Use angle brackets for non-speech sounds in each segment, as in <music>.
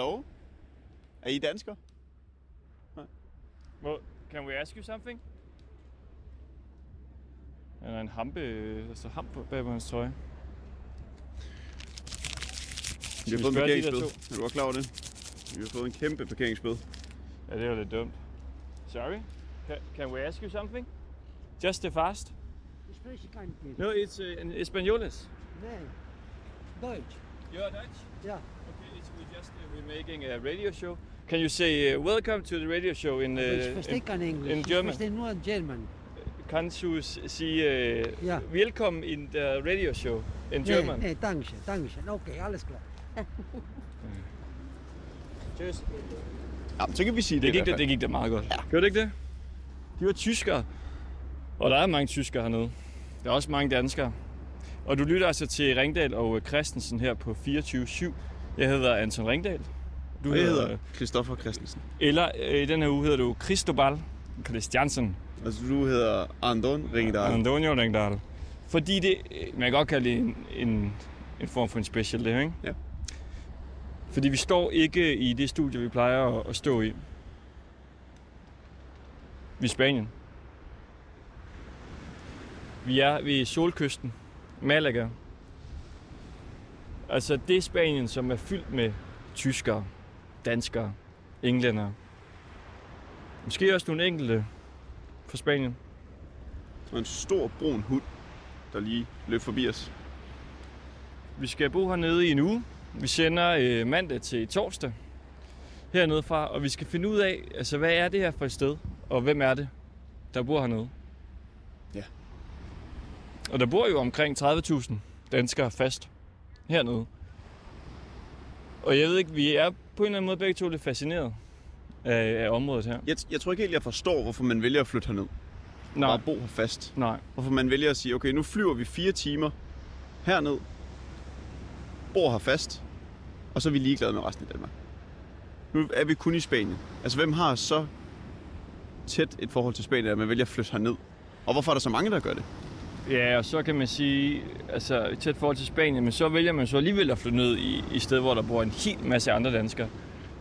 Hallo? Er I dansker? Well, can we ask you something? Er der en hampe, der står hamp bag på hans? Vi vi har fået en parkeringsbøde. Er du godt klar over det? Vi har fået en kæmpe parkeringsbøde. Ja, det var lidt dumt. Sorry? Can, can we ask you something? Just the fast? No, it's uh, in Españoles. Nein. Deutsch. You're Dutch? Ja. Okay, it's, uh, we're making a radio show. Can you say uh, welcome to the radio show in uh, Aber ich verstehe kein Englisch. in German? verstehe nur German. Kannst du s- sige uh, Ja. welcome in the radio show in German? nee, danke, danke. Okay, alles klar. <laughs> Cheers. Ja, men så kan vi sige det, Det gik, fald. det gik da meget godt. Ja. Gjorde det ikke det? De var tyskere. Og der er mange tyskere hernede. Der er også mange danskere. Og du lytter altså til Ringdal og Christensen her på 24-7. Jeg hedder Anton Ringdal. Du Og jeg hedder Christoffer Christensen. Eller øh, i den her uge hedder du Cristobal Christiansen. Altså, du hedder Andon Ringedal. Antonio Ringdal. Fordi det, øh, man kan godt kalde det en, en, en form for en special, det her, ikke? Ja. Fordi vi står ikke i det studie, vi plejer at, at stå i. Vi er i Spanien. Vi er ved solkysten. Malaga. Altså det Spanien, som er fyldt med tyskere, danskere, englændere. Måske også nogle enkelte fra Spanien. Og en stor brun hund, der lige løb forbi os. Vi skal bo hernede i en uge. Vi sender øh, mandag til torsdag hernede fra, og vi skal finde ud af, altså hvad er det her for et sted, og hvem er det, der bor hernede. Ja. Og der bor jo omkring 30.000 danskere fast hernede. Og jeg ved ikke, vi er på en eller anden måde begge to lidt fascineret af, af området her. Jeg, jeg tror ikke helt, jeg forstår, hvorfor man vælger at flytte herned. Nej, Bare bo her fast. nej. Hvorfor man vælger at sige, okay, nu flyver vi fire timer herned, bor her fast, og så er vi ligeglade med resten af Danmark. Nu er vi kun i Spanien. Altså, hvem har så tæt et forhold til Spanien, at man vælger at flytte herned? Og hvorfor er der så mange, der gør det? Ja, og så kan man sige, altså tæt forhold til Spanien, men så vælger man så alligevel at flytte ned i, i sted, hvor der bor en hel masse andre danskere.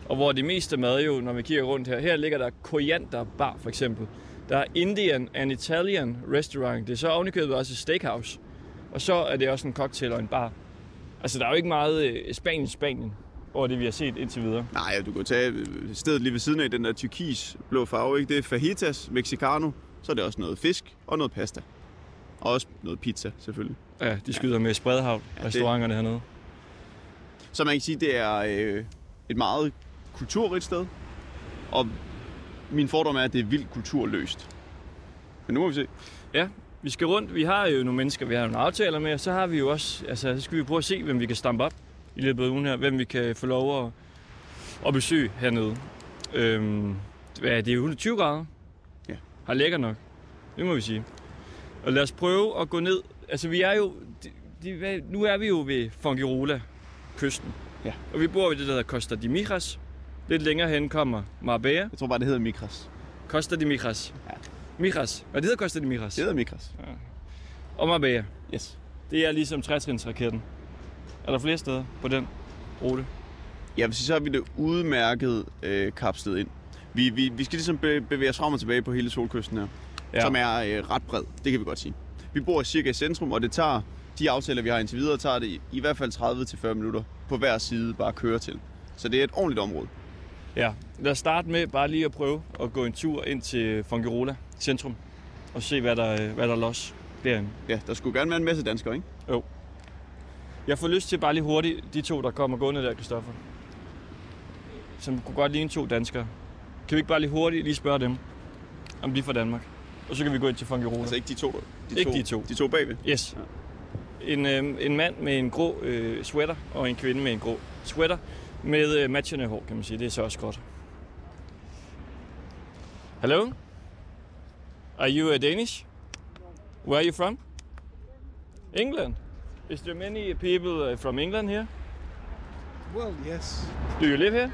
Og hvor det meste mad jo, når vi kigger rundt her, her ligger der koriander Bar for eksempel. Der er Indian and Italian Restaurant. Det er så ovenikøbet også et steakhouse. Og så er det også en cocktail og en bar. Altså der er jo ikke meget øh, Spanien Spanien over det, vi har set indtil videre. Nej, du kan tage øh, stedet lige ved siden af den der tyrkis blå farve, ikke? Det er fajitas, mexicano, så er det også noget fisk og noget pasta. Og også noget pizza, selvfølgelig. Ja, de skyder med spredhavl, det- restauranterne hernede. Så man kan sige, det er øh, et meget kulturrigt sted. Og min fordom er, at det er vildt kulturløst. Men nu må vi se. Ja, vi skal rundt. Vi har jo nogle mennesker, vi har nogle aftaler med, og så har vi jo også, altså så skal vi prøve at se, hvem vi kan stampe op i løbet af ugen her, hvem vi kan få lov at, at besøge hernede. Øhm, er det? 120 grader? Ja. Har lækker nok. Det må vi sige. Og lad os prøve at gå ned. Altså vi er jo, de, de, nu er vi jo ved Fongirola, kysten. Ja. Og vi bor ved det, der hedder Costa de Mijas. Lidt længere hen kommer Marbella. Jeg tror bare, det hedder Mikras. Costa de Mijas. Ja. Mijas. Hvad det hedder Costa de Mijas? Det hedder Mikras. Og Marbella. Yes. Det er ligesom trætrinsraketten. Er der flere steder på den rute? Vil sige, så har vi det udmærket øh, kapslet ind. Vi, vi, vi skal ligesom be, bevæge os frem og tilbage på hele solkysten her, ja. som er øh, ret bred. Det kan vi godt sige. Vi bor cirka i centrum, og det tager, de aftaler, vi har indtil videre, tager det i, i hvert fald 30-40 minutter på hver side bare at køre til. Så det er et ordentligt område. Ja. Lad os starte med bare lige at prøve at gå en tur ind til Fongirola centrum. Og se, hvad der, hvad der er los derinde. Ja, der skulle gerne være en masse danskere, ikke? Jeg får lyst til bare lige hurtigt, de to, der kommer gående der, Kristoffer. Som kunne godt ligne to danskere. Kan vi ikke bare lige hurtigt lige spørge dem, om de er fra Danmark? Og så kan vi gå ind til Fongirola. Altså ikke de to. De Ikke to, de to. De to bagved. Yes. En, øh, en mand med en grå øh, sweater, og en kvinde med en grå sweater, med øh, matchende hår, kan man sige. Det er så også godt. Hello? Are you uh, Danish? Where are you from? England. Is there many people uh, from England here? Well, yes. Do you live here?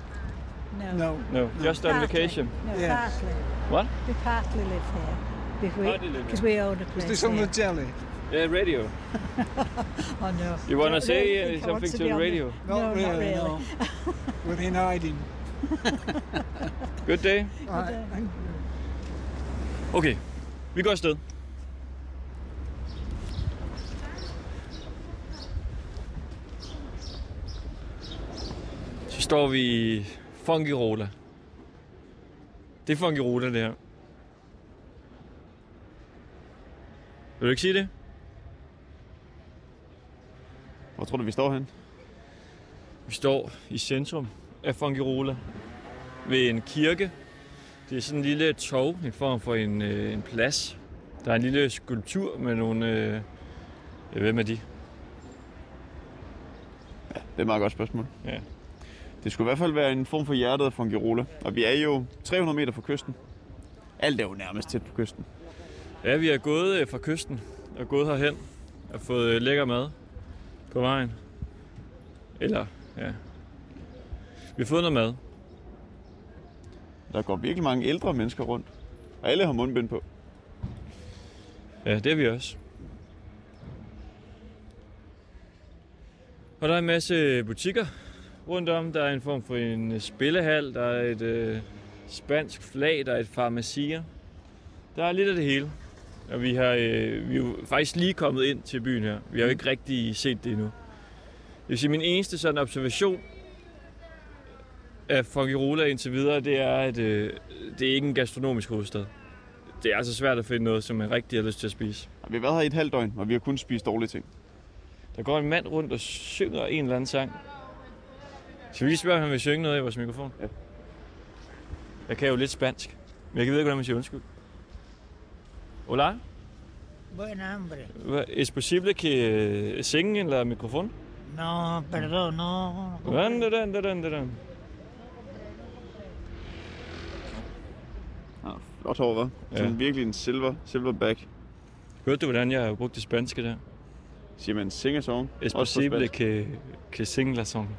No. No. No, just on vacation. No, Yes. partly. What? We partly live here. Because we, here. we own a Is place this on the here. jelly? Yeah, radio. <laughs> Oh no. You want to say really something to be the radio? No, not really. no. Within hiding. <laughs> Good day. Thank you. Okay, vi går afsted. Så står vi i Fungirola. Det er Fungirola, det her. Vil du ikke sige det? Hvor tror du, vi står hen? Vi står i centrum af Fungirola ved en kirke. Det er sådan en lille tog, en form for en, øh, en plads. Der er en lille skulptur med nogle... Øh, ja, hvem er de? Det er et meget godt spørgsmål. Ja. Det skulle i hvert fald være en form for hjertet af Fungirola. Og vi er jo 300 meter fra kysten. Alt er jo nærmest tæt på kysten. Ja, vi er gået øh, fra kysten og gået herhen og fået øh, lækker mad på vejen. Eller, ja. Vi har fået noget mad. Der går virkelig mange ældre mennesker rundt. Og alle har mundbind på. Ja, det er vi også. Og der er en masse butikker rundt om. Der er en form for en øh, spillehal, der er et øh, spansk flag, der er et farmacier. Der er lidt af det hele. Og vi, har, øh, vi er jo faktisk lige kommet ind til byen her. Vi har jo ikke rigtig set det endnu. Det vil sige, min eneste sådan observation af Fungirola indtil videre, det er, at øh, det er ikke en gastronomisk hovedstad. Det er altså svært at finde noget, som man rigtig har lyst til at spise. Og vi har været her i et halvt døgn, og vi har kun spist dårlige ting. Der går en mand rundt og synger en eller anden sang. Skal vi lige spørge, om han vil synge noget i vores mikrofon? Ja. Jeg kan jo lidt spansk, men jeg ved ikke, hvordan man siger undskyld. Hola, Buen hambre. Es posible que eh, singe en la mikrofon? No, perdón, no. Dun, dun, dun, dun. Ja, flot hår, hva'? Ja. Sådan virkelig en silver, silverback. Hørte du, hvordan jeg brugte det spanske der? Siger man sing a song? Es posible que, que singe la song.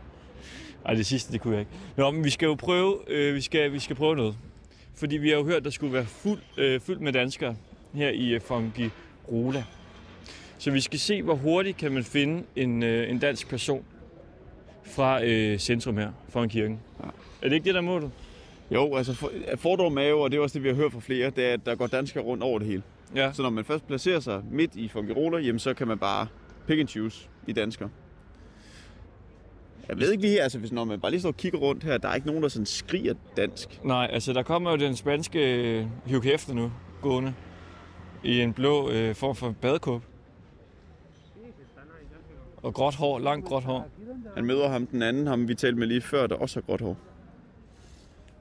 Ej, det sidste, det kunne jeg ikke. Nå, men vi skal jo prøve, øh, vi, skal, vi skal prøve noget. Fordi vi har jo hørt, der skulle være fuld, øh, fyldt med danskere her i øh, Fungi Rola. Så vi skal se, hvor hurtigt kan man finde en, øh, en dansk person fra øh, centrum her, foran kirken. Ja. Er det ikke det, der er målet? Jo, altså for, fordommen er jo, og det er også det, vi har hørt fra flere, det er, at der går danskere rundt over det hele. Ja. Så når man først placerer sig midt i Fungirola, jamen så kan man bare pick and choose i danskere. Jeg ved ikke lige altså hvis når man bare lige står og kigger rundt her, der er ikke nogen, der sådan skriger dansk. Nej, altså der kommer jo den spanske øh, Hugh Hefner nu, gående, i en blå øh, form for badekåb. Og gråt hår, langt gråt hår. Han møder ham den anden, ham vi talte med lige før, der også har gråt hår.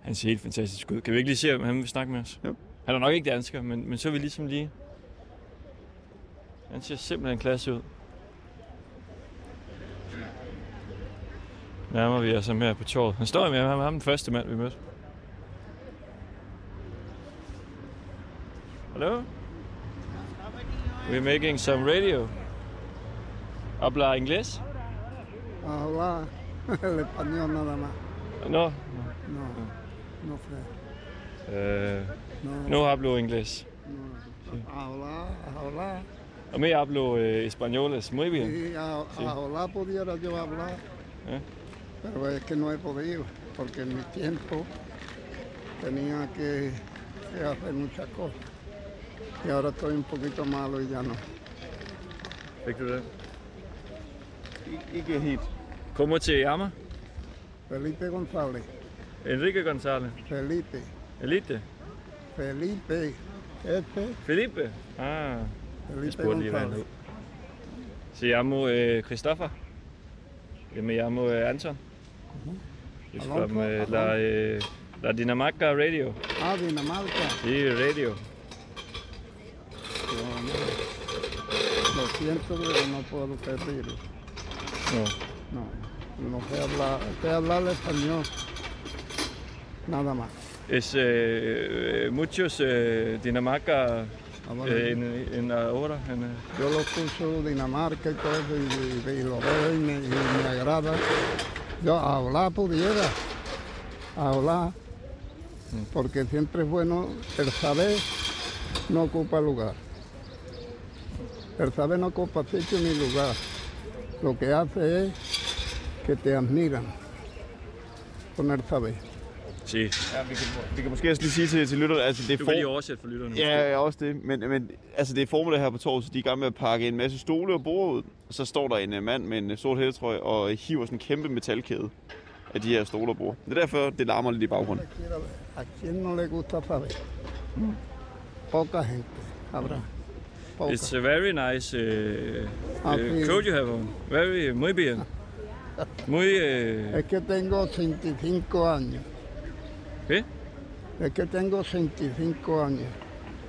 Han ser helt fantastisk ud. Kan vi ikke lige se, om han vil snakke med os? Jo. Han er nok ikke dansker, men, men så er vi ligesom lige... Han ser simpelthen klasse ud. Nærmer vi os ham her på torvet. Han står med ham, ham den første mand, vi mødte. Hello? We're making some radio. Habla inglés? Habla <laughs> el español nada más. No. No, no. Uh, No, no hablo inglés. no. Habla, habla. A mí hablo eh, español, es muy bien. Sí, a, Sí. hablar pudiera yo hablar, ¿Eh? pero es que no he podido, porque en mi tiempo tenía que, que hacer muchas cosas. Y ahora estoy un poquito malo y ya no. Ik- ikke helt. ¿Cómo te llama? Felipe González, Enrique González. Felipe, Elite. Felipe, F, Felipe. Ah, Felipe. González. Se llamo eh, Christopher. Yo me llamo eh, Anton. From eh, la, eh, la Dinamarca Radio. Ah, Dinamarca. Sí, radio. Lo siento, pero no puedo pedirlo. No. No, no sé hablar, sé hablar español. Nada más. Es eh, muchos eh, Dinamarca eh, en, en ahora. En, eh, Yo lo escucho Dinamarca y todo eso y, y- y lo veo y me, y me agrada. Yo hablar pudiera, hablar, porque siempre es bueno el saber no ocupa lugar. El sabe no ocupa sitio ni lugar. Lo que hace es que te admiran con el saber. Se. Ja, vi, kan, vi kan måske også lige sige til, til lytterne, altså det er Du for... kan lige oversætte for lytterne. Ja, ja, også det. Men, men altså, det er formiddag her på torvet, så de er i gang med at pakke en masse stole og borde ud. Og så står der en uh, mand med en uh, sort hættetrøje og hiver sådan en kæmpe metalkæde af de her stole og borde. Det er derfor, det larmer lidt i baggrunden. ¿A quién no le gusta saber? Poca gente habrá. Poca. It's a very nice uh, Ah, uh, sí. coat you have on. Very, muy bien. <laughs> Muy, uh, Es que tengo 65 años. ¿Qué? Es que tengo 65 años.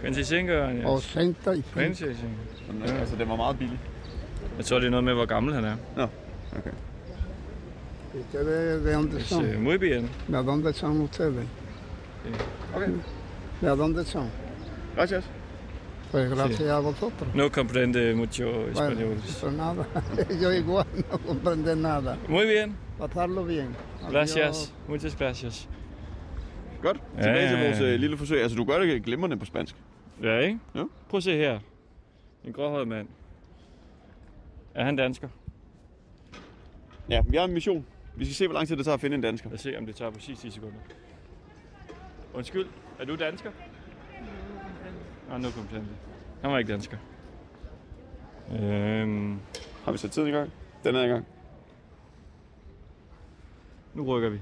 25 år. Ja. O 65. 25. Ja. Altså, det var meget billigt. Jeg tror, det er noget med, hvor gammel han er. Nå, okay. ¿Y ustedes de dónde It's, son? uh, muy bien. ¿De dónde son ustedes? Okay. ¿De dónde son? Gracias. Pues gracias a vosotros. No comprende mucho Bueno, español. pues nada. <laughs> Yo igual no comprendo nada. Muy bien. Pasarlo bien. Adiós. Gracias. Muchas gracias. Godt. Tilbage til ja, ja. vores uh, lille forsøg. Altså, du gør det glimrende på spansk. Ja, ikke? Ja. Prøv at se her. En gråhåret mand. Er han dansker? Ja, vi har en mission. Vi skal se, hvor lang tid det tager at finde en dansker. Lad os se, om det tager præcis 10 sekunder. Undskyld, er du dansker? Ah, no comprende. Han var ikke dansker. Øhm, Har vi sat tiden i gang? Den er i gang. nu rykker vi.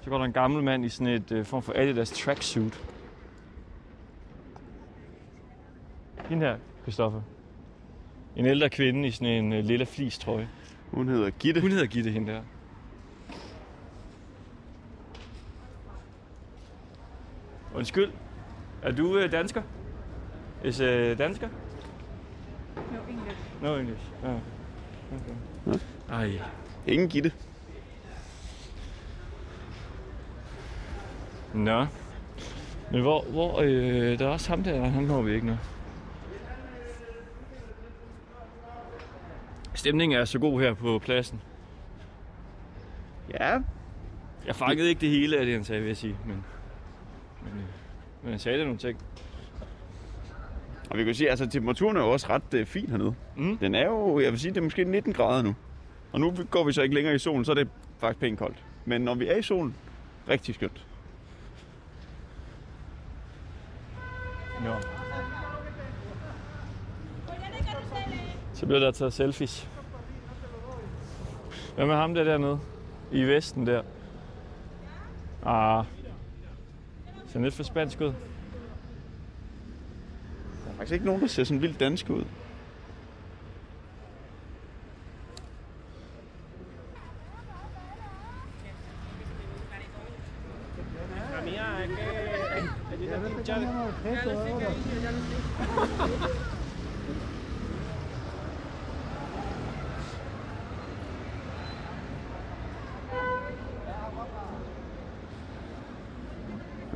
Så går der en gammel mand i sådan et øh, form for Adidas tracksuit. Hende her, Christoffer. En ældre kvinde i sådan en øh, lille flistrøje. Hun hedder Gitte. Hun hedder Gitte, hende der. Undskyld. Er du øh, dansker? Is øh, dansker? No English. No English. Ja. Okay. Ej. Ingen Gitte. Nå. Men hvor, hvor øh, der er også ham der, han når vi ikke nu. Stemningen er så god her på pladsen. Ja. Jeg fangede ikke det hele af det, han sagde, vil jeg sige. Men, men han sagde nogle ting. Og vi kan sige, altså temperaturen er jo også ret øh, fin hernede. Mm. Den er jo, jeg vil sige, det er måske 19 grader nu. Og nu går vi så ikke længere i solen, så er det faktisk pænt koldt. Men når vi er i solen, rigtig skønt. Nå. Så bliver der taget selfies. Hvad med ham der dernede? I vesten der. Ah. Ser lidt for spansk ud. Der er faktisk ikke nogen, der ser sådan vildt dansk ud.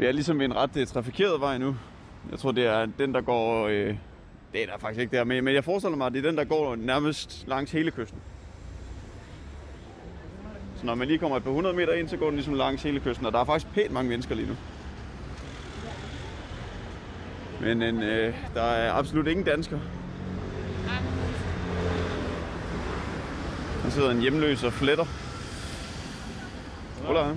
Vi er ligesom ved en ret øh, trafikeret vej nu. Jeg tror, det er den, der går... Øh, det er der faktisk ikke der, men, men jeg forestiller mig, at det er den, der går nærmest langs hele kysten. Så når man lige kommer et par hundrede meter ind, så går den ligesom langs hele kysten, og der er faktisk pænt mange mennesker lige nu. Men en, øh, der er absolut ingen dansker. Der sidder en hjemløs og fletter. Hola.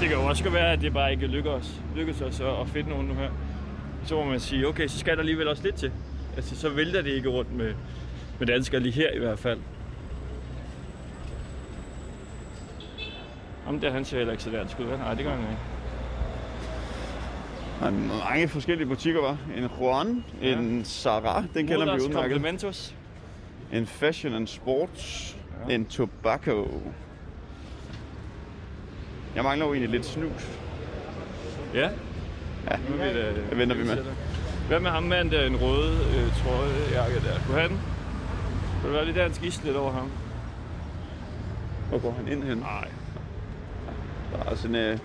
Det kan jo også godt være, at det bare ikke lykkes, lykkes os at at finde nogen nu her. Så må man sige, okay, så skal der alligevel også lidt til. Altså, så vælter det ikke rundt med, med danskere lige her i hvert fald. Ham der, han ser heller ikke så dansk ud? Nej, det gør han ikke. Der er mange forskellige butikker, var. En Juan, ja. en Zara, den kender vi Moders udmærket. Complementos. En Fashion and Sports. Ja. En Tobacco. Jeg mangler jo egentlig lidt snus. Ja. Ja, Nu er vi da, det venter vi med. Hvad med ham mand der, en rød øh, trøjejakke der? Kunne han? Kunne det være lidt dansk is lidt over ham? Hvor går han ind hen? Nej. Der er sådan en uh,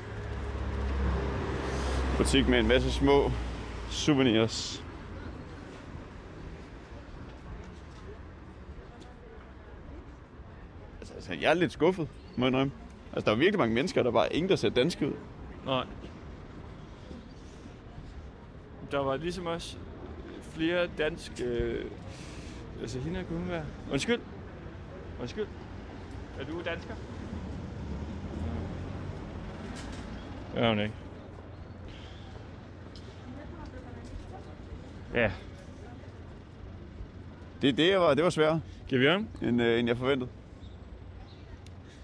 butik med en masse små souvenirs. Altså, altså, jeg er lidt skuffet, må jeg indrømme. Altså, der er virkelig mange mennesker, der bare er ingen, der ser danske ud. Nej. Der var ligesom også flere danske... Øh, altså, hende kunne hun være... Undskyld. Undskyld. Er du dansker? Ja, hun ikke. Ja, Det, det, var, det var sværere, giver vi om? end, øh, end jeg forventede.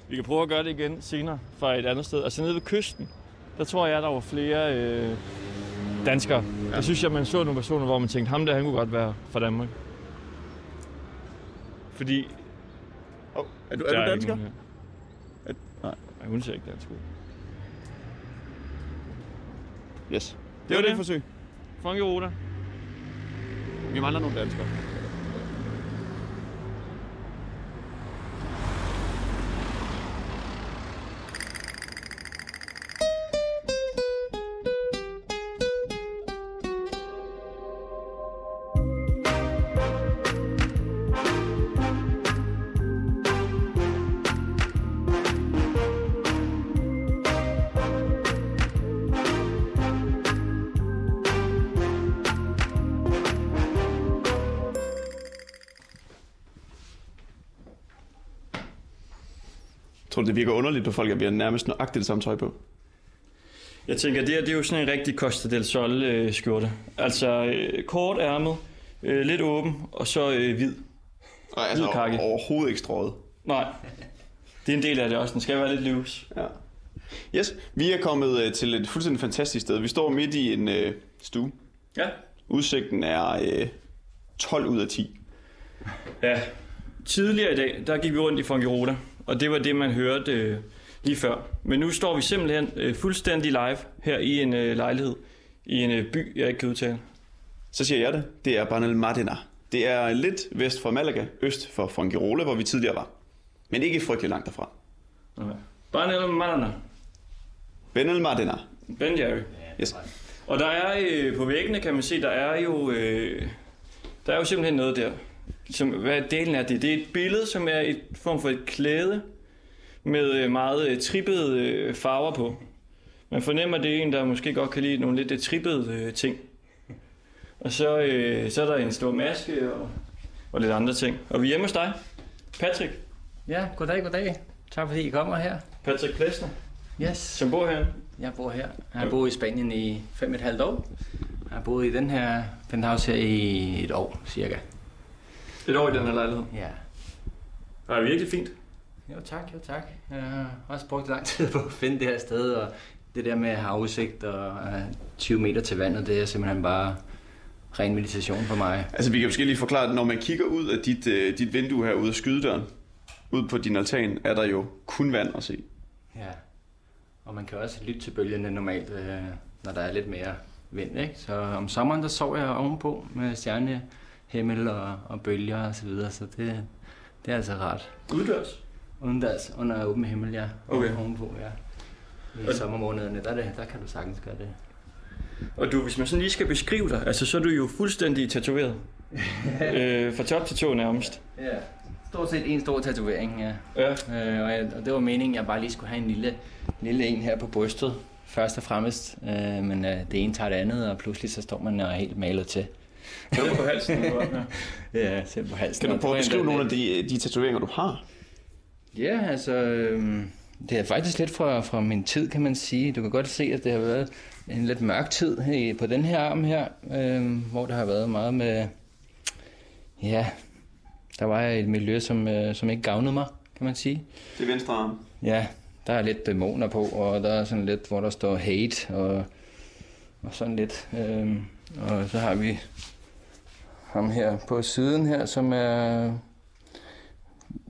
Vi kan prøve at gøre det igen senere fra et andet sted. Altså nede ved kysten, der tror jeg, der var flere øh, danskere. Ja. Jeg synes, at man så nogle personer, hvor man tænkte, ham der, han kunne godt være fra Danmark. Fordi... Oh, er du, der er du dansker? her. Er- nej. Nej, hun ser ikke dansk ud. Yes. Det var var det det. forsøg. Funky Ruta. Vi mangler nogle danskere. Tror du, det virker underligt på folk, at vi har nærmest nøjagtigt det samme tøj på? Jeg tænker, det her det er jo sådan en rigtig Costa del Sol øh, skjorte. Altså øh, kort ærmet, øh, lidt åben, og så øh, hvid. Nej, altså Hvid kaki. overhovedet ikke strøget. Nej, det er en del af det også. Den skal være lidt loose. Ja. Yes, vi er kommet øh, til et fuldstændig fantastisk sted. Vi står midt i en øh, stue. Ja. Udsigten er øh, 12 ud af 10. Ja. Tidligere i dag, der gik vi rundt i Ruta, og det var det, man hørte øh, lige før. Men nu står vi simpelthen øh, fuldstændig live her i en øh, lejlighed i en øh, by, jeg ikke kan udtale. Så siger jeg det. Det er Banal Madena. Det er lidt vest for Malaga, øst for Fungirola, hvor vi tidligere var. Men ikke frygtelig langt derfra. Okay. Netop Manana. Benel Madena. Ben Jerry. Yes. Og der er øh, på væggene, kan man se, der er jo, øh, der er jo simpelthen noget der. Som, hvad delen er det? Det er et billede, som er et form for et klæde med øh, meget øh, trippede øh, farver på. Man fornemmer, at det er en, der måske godt kan lide nogle lidt trippede ting. Og så, øh, så er der en stor maske og, og lidt andre ting. Og vi er hjemme hos dig, Patrick. Ja, goddag, goddag. Tak fordi I kommer her. Patrick Plesner, Yes. som bor her. Jeg bor her. Jeg har boet i Spanien i fem et halvt år. Jeg har boet i den her penthouse her i et år, cirka. Et år i den her lejlighed. Ja. Det er virkelig fint. Jo tak, jo tak. Jeg har også brugt lang tid på at finde det her sted, og det der med at have udsigt og have 20 meter til vandet, det er simpelthen bare ren meditation for mig. Altså, vi kan måske lige forklare, at når man kigger ud af dit, øh, dit vindue her ude af skydedøren, ud på din altan, er der jo kun vand at se. Ja. Og man kan også lytte til bølgerne normalt, øh, når der er lidt mere vind, ikke? Så om sommeren, der sover jeg ovenpå med stjernehimmel og, og bølger og så videre, så det, det er altså rart. Uddørs. Udendørs, under åben himmel, ja. Okay. Ovenpå, ja. Og- I sommermånederne, der, er det, der kan du sagtens gøre det. Og du, hvis man sådan lige skal beskrive dig, altså så er du jo fuldstændig tatoveret. <laughs> øh, fra top til tå nærmest. Ja. Stort set en stor tatovering, ja. Ja. Øh, og, jeg, og det var meningen, at jeg bare lige skulle have en lille, lille en her på brystet, først og fremmest. Øh, men øh, det ene tager det andet, og pludselig så står man og er helt malet til. Du på halsen? <laughs> Ja. Ja, selv på halsen. Kan du prøve at beskrive nogle af de, de tatoveringer, du har? Ja, altså, øhm, det er faktisk lidt fra, fra min tid, kan man sige. Du kan godt se, at det har været en lidt mørk tid i, på den her arm her, øhm, hvor der har været meget med, ja, der var et miljø, som, øh, som ikke gavnede mig, kan man sige. Det er venstre arm. Ja, der er lidt dæmoner på, og der er sådan lidt, hvor der står hate, og, og sådan lidt. Øhm, og så har vi ham her på siden her, som er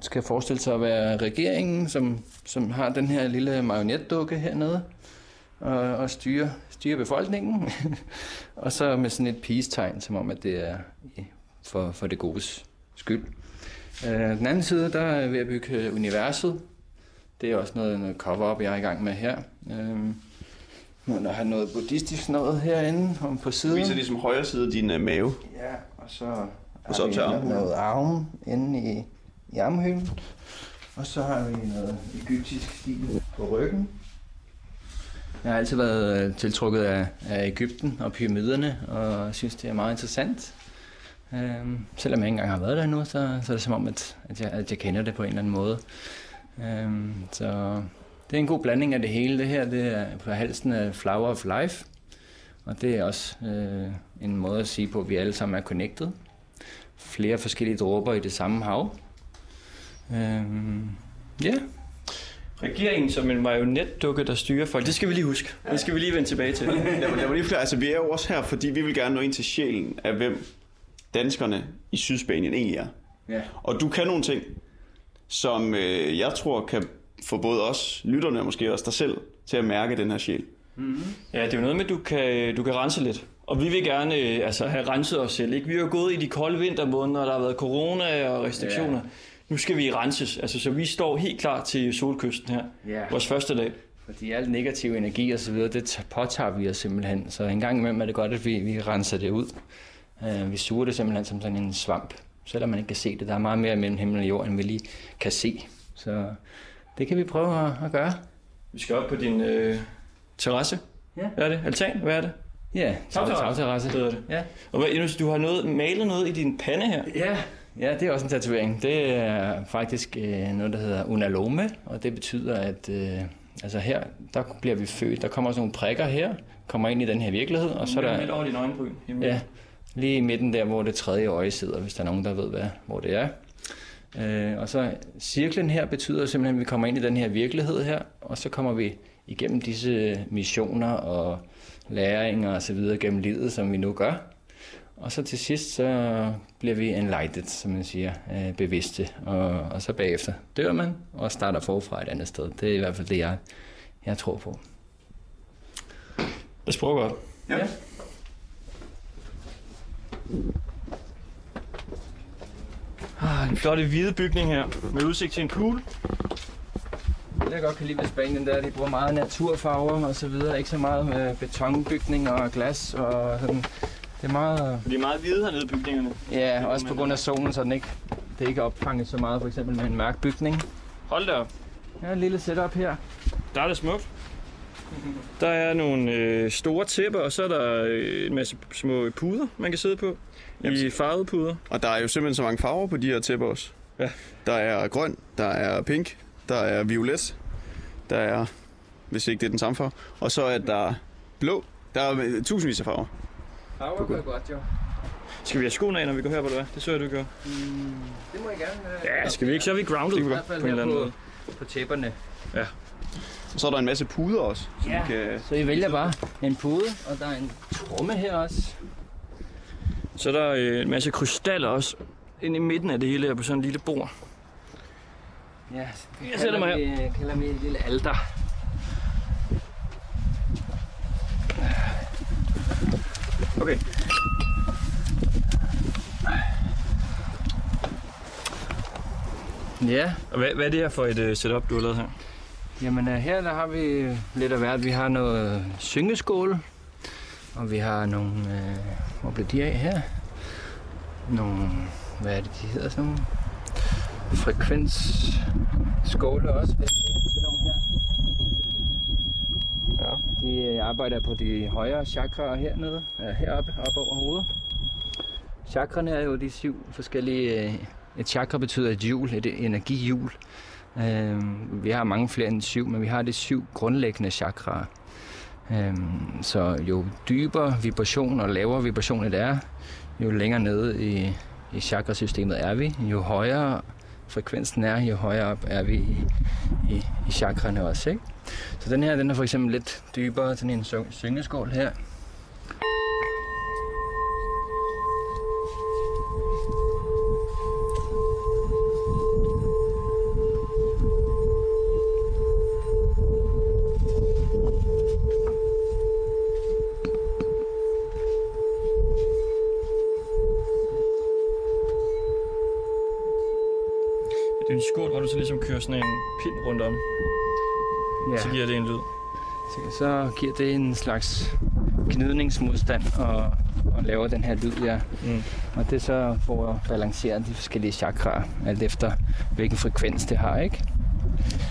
skal forestille sig at være regeringen, som, som har den her lille marionetdukke hernede, og, og styre, styrer befolkningen. <laughs> og så med sådan et peace-tegn, som om, at det er for, for det godes skyld. Øh, den anden side, der er ved at bygge universet. Det er også noget, noget cover-up, jeg er i gang med her. Øh, nu der har noget buddhistisk noget herinde om på Du siden. viser ligesom højre side din uh, mave. Ja, og så Og så har op vi til armen. noget arm inde i, i armhølen. Og så har vi noget egyptisk stil på ryggen. Jeg har altid været øh, tiltrukket af, af Ægypten og pyramiderne, og synes, det er meget interessant. Øhm, selvom jeg ikke engang har været der endnu, så, så er det som om, at, at, jeg, at jeg kender det på en eller anden måde. Øhm, så det er en god blanding af det hele. Det her det er på halsen af Flower of Life, og det er også øh, en måde at sige på, at vi alle sammen er connected. Flere forskellige dråber i det samme hav. Øhm, ja, Regeringen som en marionetdukke, der styrer folk. Det skal vi lige huske. Det skal vi lige vende tilbage til. Lad mig, lad mig lige forklare, altså vi er jo også her, fordi vi vil gerne nå ind til sjælen af, hvem danskerne i Sydspanien egentlig er. Ja. Og du kan nogle ting, som øh, jeg tror kan få både os, lytterne og måske også dig selv, til at mærke den her sjæl. Ja, det er jo noget med, at du kan, du kan rense lidt. Og vi vil gerne øh, altså, have renset os selv. Ikke? Vi har jo gået i de kolde vintermåneder, og der har været corona og restriktioner. Ja. Nu skal vi renses, altså, så vi står helt klar til solkysten her. Ja. Vores første dag. Fordi al negativ energi og så videre, det påtager vi os simpelthen. Så en gang imellem er det godt, at vi, vi renser det ud. Uh, vi suger det simpelthen som sådan en svamp. Selvom man ikke kan se det. Der er meget mere mellem himmel og jord, end vi lige kan se. Så det kan vi prøve at, at gøre. Vi skal op på din øh, terrasse. Ja. Hvad er det? Altan? Hvad er det? Ja, Tagterrasse. hedder det. Ja. Og hvad, du har noget, malet noget i din pande her. Ja, ja, det er også en tatovering. Det er faktisk øh, noget, der hedder unalome, og det betyder, at øh, altså her, der bliver vi født. Der kommer også nogle prikker her, kommer ind i den her virkelighed, og så er Midt der over din øjenbryn. ja, lige i midten der, hvor det tredje øje sidder, hvis der er nogen, der ved, hvad, hvor det er. Øh, og så cirklen her betyder simpelthen, at vi kommer ind i den her virkelighed her, og så kommer vi igennem disse missioner og læringer og så videre gennem livet, som vi nu gør. Og så til sidst, så bliver vi enlightened, som man siger, øh, bevidste. Og, og så bagefter dør man og starter forfra et andet sted. Det er i hvert fald det, jeg, jeg tror på. Os prøve godt. Ja. Ah, en flot hvide bygning her, med udsigt til en pool. Det jeg godt kan lide ved Spanien, det er, at de bruger meget naturfarver og så videre. Ikke så meget med betonbygninger og glas og sådan. Det er meget... De er meget hvide hernede, bygningerne. Ja, også på grund af solen, så den ikke, det er ikke opfanget så meget, for eksempel med en mørk bygning. Hold da op. Har et lille setup her. Der er det smukt. Der er nogle øh, store tæpper, og så er der øh, en masse små puder, man kan sidde på. I farvede puder. Og der er jo simpelthen så mange farver på de her tæpper også. Ja. Der er grøn, der er pink, der er violet, der er, hvis ikke det er den samme farve, og så er der blå. Der er øh, tusindvis af farver. Farver går godt, jo. Skal vi have skoene af, når vi går her, hvor du er? Det så jeg, du gør. Det må jeg gerne. Ja, skal vi ikke? Så er vi grounded vi I godt. hvert fald på en eller anden på, måde. på tæpperne. Og så er der en masse puder også, så Ja. vi kan... Så I vælger bare en pude, og der er en tromme her også. Så er der øh, en masse krystaller også. Inde i midten af det hele her på sådan en lille bord. Ja, Jeg sætter mig her. Vi, kalder vi et lille alter. Okay. Ja, Og hvad, hvad er det her for et uh, setup, du har lavet her? Jamen øh, her der har vi lidt af hvert. Vi har noget syngeskål, og vi har nogle, øh, hvor blev de af her? Nogle, hvad er det de hedder sådan nogle? Frekvensskåle også. her. Ja, de øh, arbejder på de højere chakraer hernede, ja, heroppe, op over hovedet. Chakrene er jo de syv forskellige... Øh, et chakra betyder et hjul, et energihjul. Vi har mange flere end syv, men vi har de syv grundlæggende chakraer. Øhm, så jo dybere vibration og lavere vibration det er, jo længere nede i, i chakrasystemet er vi. Jo højere frekvensen er, jo højere op er vi i, i, i chakrene også. Ikke? Så den her, den er for eksempel lidt dybere, sådan en syngeskål her. Kører sådan en pind rundt om. Ja. Så giver det en lyd. Så- Så giver det en slags gnidningsmodstand og, og laver den her lyd, ja. Mm. Og det er så for at balancere de forskellige chakraer, alt efter hvilken frekvens det har, ikke?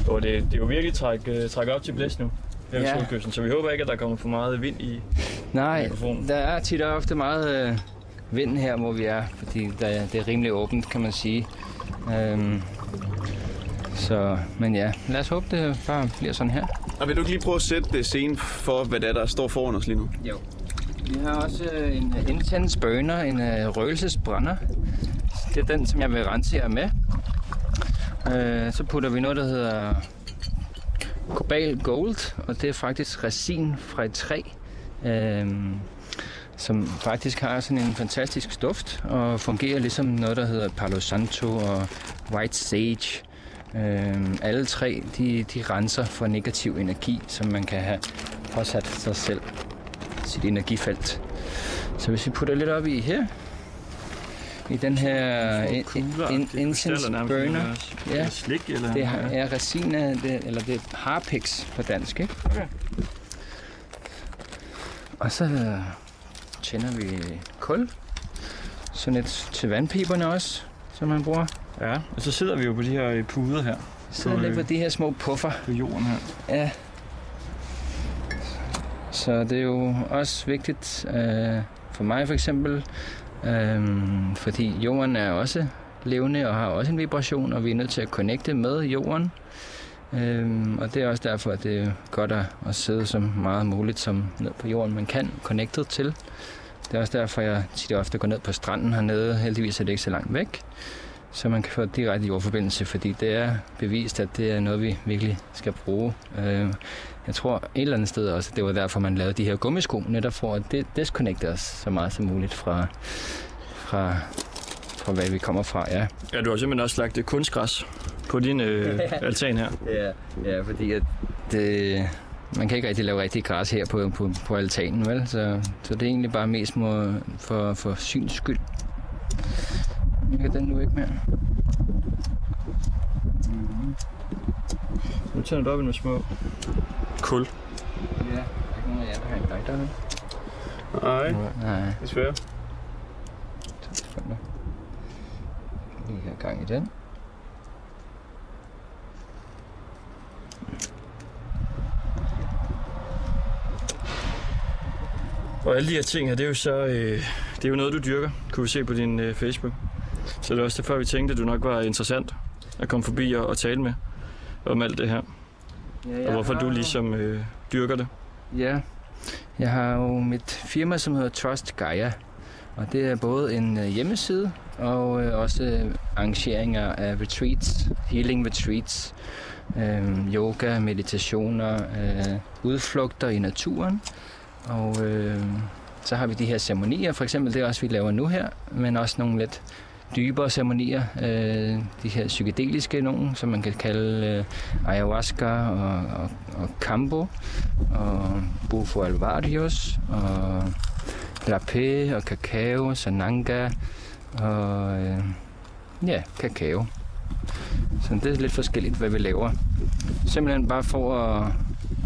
Og det, det er jo virkelig træk, uh, træk op til blæs nu. her ja. solkysten, så vi håber ikke, at der kommer for meget vind i Nej, mikrofonen. der er tit og ofte meget øh, vind her, hvor vi er, fordi der, det er rimelig åbent, kan man sige. Øhm, så, men ja, lad os håbe, det bare bliver sådan her. Og vil du ikke lige prøve at sætte det scene for, hvad det er, der står foran os lige nu? Jo. Vi har også øh, en øh, intense burner, en øh, røgelsesbrænder. Det er den, som jeg vil rense jer med. Øh, så putter vi noget, der hedder Cobalt Gold, og det er faktisk resin fra et træ, øh, som faktisk har sådan en fantastisk duft og fungerer ligesom noget, der hedder Palo Santo og White Sage. Øh, alle tre, de, de renser for negativ energi, som man kan have påsat sig selv sit energifelt. Så hvis vi putter lidt op i her, i den her in, in, incense burner, Ja. ja, Slik eller... det er resin af det, eller det er harpix på dansk, ikke? Okay. Og så øh, tænder vi kul. Sådan et til vandpiberne også, som man bruger. Ja, og så sidder vi jo på de her øh, puder her Sidder På, lidt på øh, de her små puffer. på jorden her. Ja. Så det er jo også vigtigt øh, for mig for eksempel, øh, fordi jorden er også levende og har også en vibration, og vi er nødt til at connecte med jorden. Øhm, og det er også derfor, at det er godt at, at sidde så meget muligt som ned på jorden, man kan connected til. Det er også derfor, jeg tit ofte går ned på stranden hernede. Heldigvis er det ikke så langt væk, så man kan få direkte jordforbindelse, fordi det er bevist, at det er noget, vi virkelig skal bruge. Øh, jeg tror et eller andet sted også, at det var derfor, man lavede de her gummisko, netop for at det disconnecte os så meget som muligt fra, fra, fra hvad vi kommer fra. Ja. Ja, du har simpelthen også lagt kunstgræs på din øh, <laughs> altan her. Ja, ja fordi at det, man kan ikke rigtig lave rigtig græs her på, på, på altanen, vel? Så, så det er egentlig bare mest må, for, for syns skyld. Jeg kan den nu ikke mere. Nu tænder du op i nogle små kul. Ja, der er ikke nogen af jer, der har en lighter, vel? Nej, Nej, desværre. to sekunder. Lige have gang i den. Og alle de her ting her, det er jo så øh, det er jo noget, du dyrker, kunne vi se på din øh, Facebook. Så det er også derfor, vi tænkte, at du nok var interessant at komme forbi og, og tale med om alt det her. Ja, Og hvorfor du ligesom øh, dyrker det. Ja, jeg har jo mit firma, som hedder Trust Gaia. Og det er både en øh, hjemmeside og øh, også øh, arrangeringer af retreats, healing retreats, øh, yoga, meditationer, øh, udflugter i naturen. Og øh, så har vi de her ceremonier, for eksempel det også, vi laver nu her, men også nogle lidt dybere ceremonier, øh, de her psykedeliske nogen, som man kan kalde øh, ayahuasca og, og, og kambo og Bufo alvarios og lapé og kakao, sananga og øh, ja, kakao. Så det er lidt forskelligt, hvad vi laver. Simpelthen bare for at,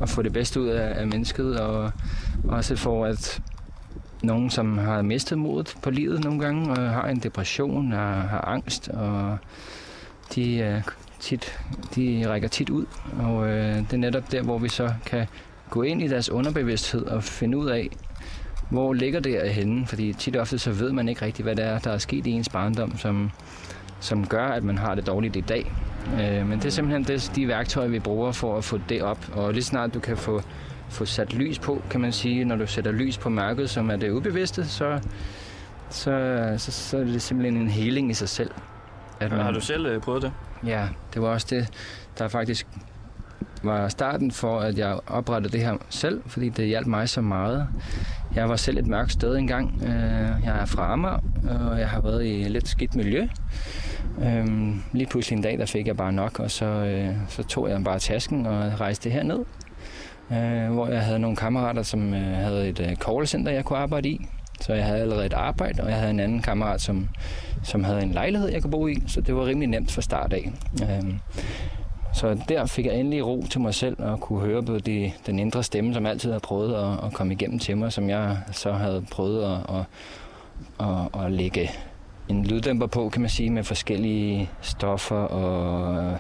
at få det bedste ud af, af mennesket, og også for at nogen, som har mistet modet på livet nogle gange, og har en depression og har angst, og de, øh, tit, de rækker tit ud. Og øh, det er netop der, hvor vi så kan gå ind i deres underbevidsthed og finde ud af, hvor ligger det henne. Fordi tit og ofte så ved man ikke rigtigt, hvad det er, der er sket i ens barndom, som, som gør, at man har det dårligt i dag. Øh, men det er simpelthen det, de værktøjer, vi bruger for at få det op. Og lige snart du kan få, få sat lys på, kan man sige, når du sætter lys på mørket, som er det ubevidste, så, så, så, så er det simpelthen en heling i sig selv. At Har du selv øh, prøvet det? Ja, det var også det, der faktisk var starten for, at jeg oprettede det her selv, fordi det hjalp mig så meget. Jeg var selv et mørkt sted engang. Øh, Jeg er fra Amager, og jeg har været i et lidt skidt miljø. Øhm, Lige pludselig en dag, der fik jeg bare nok, og så, øh, så tog jeg bare tasken og rejste herned øh, Hvor jeg havde nogle kammerater, som øh, havde et øh, callcenter, jeg kunne arbejde i. Så jeg havde allerede et arbejde, og jeg havde en anden kammerat, som, som havde en lejlighed, jeg kunne bo i. Så det var rimelig nemt fra start af. Øh, så der fik jeg endelig ro til mig selv og kunne høre på de, den indre stemme, som altid har prøvet at, at komme igennem til mig, som jeg så havde prøvet at, at, at, at lægge en lyddæmper på, kan man sige, med forskellige stoffer og øh,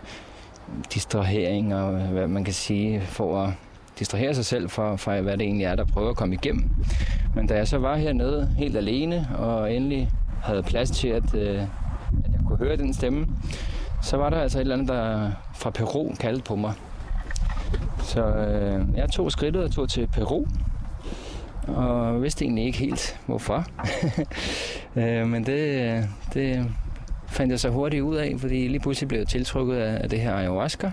distraheringer, hvad man kan sige, for at distrahere sig selv fra, fra, hvad det egentlig er, der prøver at komme igennem. Men da jeg så var hernede helt alene, og endelig havde plads til, at, øh, at jeg kunne høre den stemme, så var der altså et eller andet, der fra Peru kaldte på mig. Så øh, jeg tog skridtet og tog til Peru, og vidste egentlig ikke helt, hvorfor. <laughs> øh, men det, det fandt jeg så hurtigt ud af, fordi lige pludselig blev jeg tiltrukket af, af det her ayahuasca.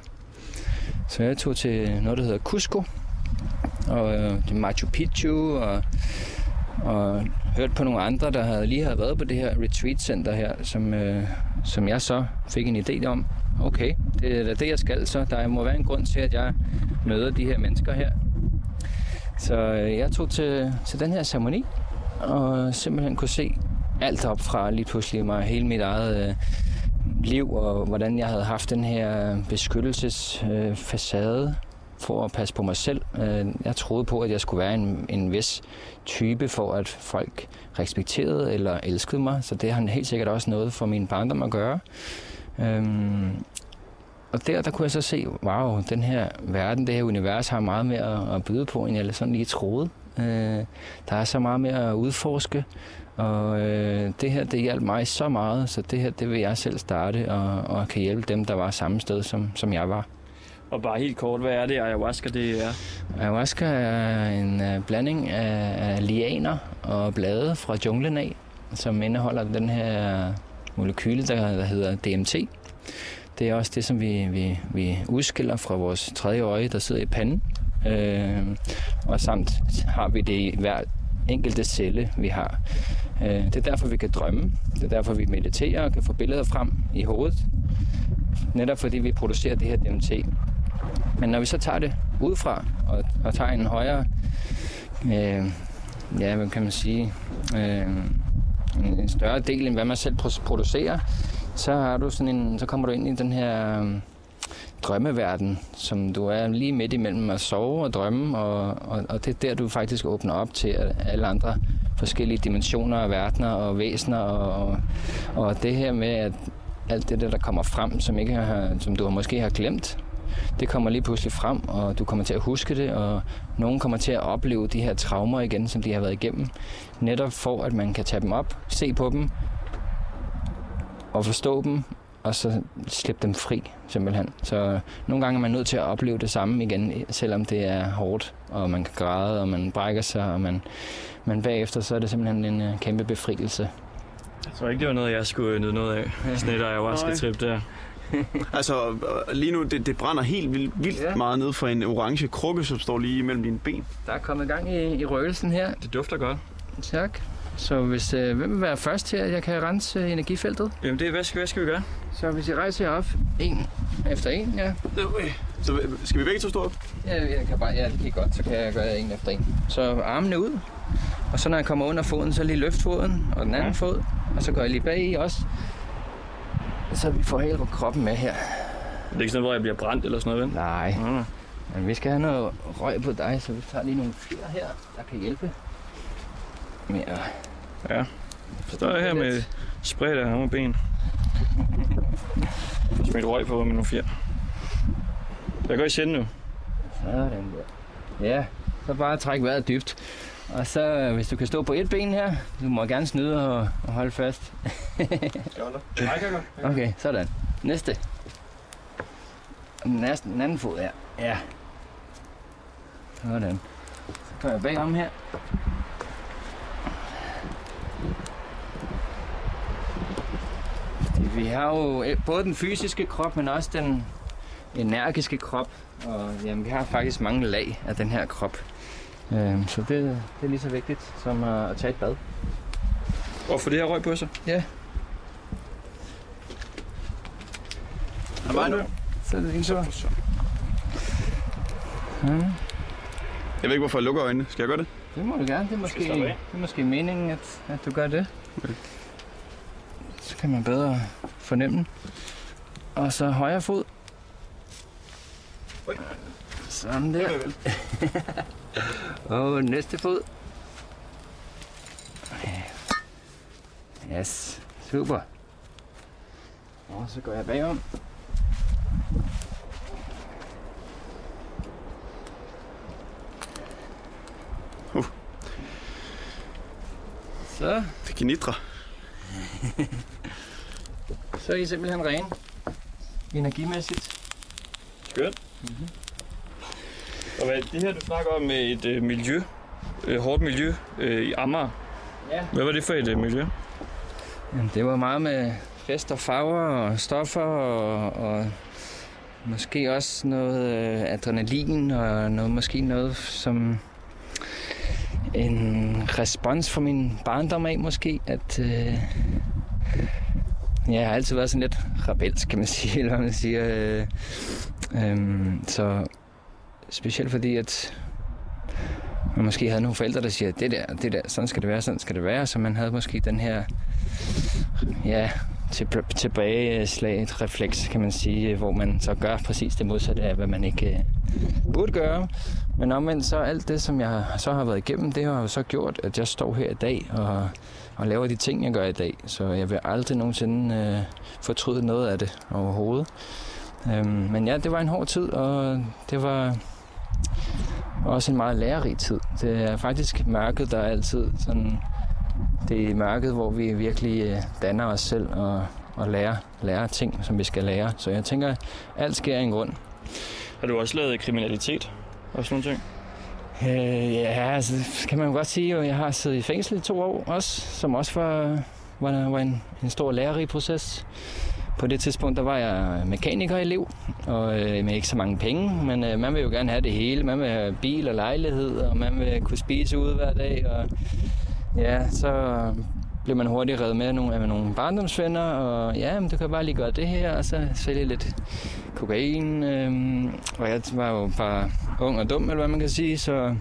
Så jeg tog til noget, der hedder Cusco, og øh, Machu Picchu, og, og hørte på nogle andre, der havde lige havde været på det her retreat center her, som, øh, som jeg så fik en idé om. Okay, det er da det, jeg skal, så der må være en grund til, at jeg møder de her mennesker her. Så øh, jeg tog til, til den her ceremoni, og simpelthen kunne se alt op fra lige pludselig mig, hele mit eget øh, liv, og hvordan jeg havde haft den her øh, beskyttelsesfacade øh, for at passe på mig selv. Øh, jeg troede på, at jeg skulle være en, en vis type for, at folk respekterede eller elskede mig, så det har helt sikkert også noget for min barndom at gøre. Øhm, og der, der kunne jeg så se, wow, den her verden, det her univers har meget mere at byde på, end jeg sådan lige troede. Øh, der er så meget mere at udforske, og øh, det her, det hjalp mig så meget, så det her, det vil jeg selv starte, og, og kan hjælpe dem, der var samme sted, som, som jeg var. Og bare helt kort, hvad er det ayahuasca det er? Ayahuasca er en uh, blanding af, af lianer og blade fra junglen af, som indeholder den her molekyle, der, der hedder DMT. Det er også det, som vi, vi, vi udskiller fra vores tredje øje, der sidder i panden. Øh, og samt har vi det i hver enkelte celle, vi har. Øh, det er derfor, vi kan drømme. Det er derfor, vi mediterer og kan få billeder frem i hovedet. Netop fordi vi producerer det her DMT. Men når vi så tager det udefra og, og tager en højere, øh, ja, hvad kan man sige, øh, en større del end hvad man selv producerer, så, har du sådan en, så kommer du ind i den her øh, drømmeverden, som du er lige midt imellem at sove og drømme, og, og, og det er der, du faktisk åbner op til alle andre forskellige dimensioner og verdener og væsener, og, og, og det her med, at alt det der, der kommer frem, som, ikke har, som du måske har glemt, det kommer lige pludselig frem, og du kommer til at huske det, og nogen kommer til at opleve de her traumer igen, som de har været igennem. Netop for, at man kan tage dem op, se på dem, og forstå dem, og så slippe dem fri, simpelthen. Så nogle gange er man nødt til at opleve det samme igen, selvom det er hårdt, og man kan græde, og man brækker sig, og man, men bagefter så er det simpelthen en uh, kæmpe befrielse. Jeg tror ikke, det var noget, jeg skulle nyde noget af. Sådan et ayahuasca-trip der. <laughs> altså, lige nu, det, det brænder helt vildt, vildt ja. meget ned for en orange krukke, som står lige imellem dine ben. Der er kommet gang i, i røgelsen her. Det dufter godt. Tak. Så hvis, øh, hvem vil være først at jeg kan rense øh, energifeltet? Jamen, det, hvad, skal, hvad skal vi gøre? Så hvis I rejser jer op, en efter en, ja. Så skal vi begge to stå op? Ja, jeg kan bare, ja, det kan godt, så kan jeg gøre en efter en. Så armene ud, og så når jeg kommer under foden, så lige løft foden og den anden ja. fod, og så går jeg lige bag i også. Så vi får hele kroppen med her. Det er ikke sådan hvor jeg bliver brændt eller sådan noget, vel? Nej. Mm. Men vi skal have noget røg på dig, så vi tager lige nogle fyr her, der kan hjælpe med at... Ja. Så står jeg her med spray der med ben. Smidt røg på med nogle fjer. Jeg går i sende nu. Sådan der. Ja, så bare træk vejret dybt. Og så, hvis du kan stå på et ben her, du må gerne snyde og, og holde fast. okay, sådan. Næste. Den, næste, den anden fod her. Ja. Sådan. Så går jeg bagom her. Vi har jo både den fysiske krop, men også den energiske krop. Og jamen, vi har faktisk mange lag af den her krop. Øh, så det, det er lige så vigtigt som at, at tage et bad. Og få det her røg på sig? Ja. Er bare nu? Så er det din tur. Hmm. Jeg ved ikke, hvorfor jeg lukker øjnene. Skal jeg gøre det? Det må du gerne. Det er måske, det er måske meningen, at, at du gør det. Okay. Så kan man bedre fornemme Og så højre fod. Oi. Sådan der. <laughs> Og næste fod. Yes, super. Og så går jeg bagom. Uh. Så. Det knitrer. <laughs> så er I simpelthen rene. Energimæssigt. Skønt. Mm-hmm. Og hvad, det her, du snakker om med et øh, miljø, øh, hårdt miljø øh, i Amager. Ja. Hvad var det for et øh, miljø? Jamen, det var meget med fest og farver og stoffer og, og måske også noget øh, adrenalin og noget, måske noget som en respons fra min barndom af måske, at øh, jeg har altid været sådan lidt rebelsk, kan man sige, <laughs> eller man siger. Øh, øh, så specielt fordi, at man måske havde nogle forældre, der siger, det der, det der, sådan skal det være, sådan skal det være, så man havde måske den her ja, til, tilbageslag, et refleks, kan man sige, hvor man så gør præcis det modsatte af, hvad man ikke uh, burde gøre. Men omvendt så alt det, som jeg så har været igennem, det har jo så gjort, at jeg står her i dag og, og laver de ting, jeg gør i dag. Så jeg vil aldrig nogensinde øh, uh, fortryde noget af det overhovedet. Um, men ja, det var en hård tid, og det var også en meget lærerig tid. Det er faktisk mørket, der er altid sådan det er mørket, hvor vi virkelig øh, danner os selv og, og lærer, lærer ting, som vi skal lære. Så jeg tænker, alt sker i en grund. Har du også lavet kriminalitet og sådan nogle ting? Øh, ja, altså, kan man godt sige, at jeg har siddet i fængsel i to år også, som også var, var, var en, en stor lærerig proces. På det tidspunkt, der var jeg mekanikerelev, og øh, med ikke så mange penge, men øh, man vil jo gerne have det hele. Man vil have bil og lejlighed, og man vil kunne spise ude hver dag, og ja, så blev man hurtigt reddet med nogle, af nogle barndomsvenner, og ja, men du kan bare lige gøre det her, og så sælge lidt kokain. Øh, og jeg var jo bare ung og dum, eller hvad man kan sige, så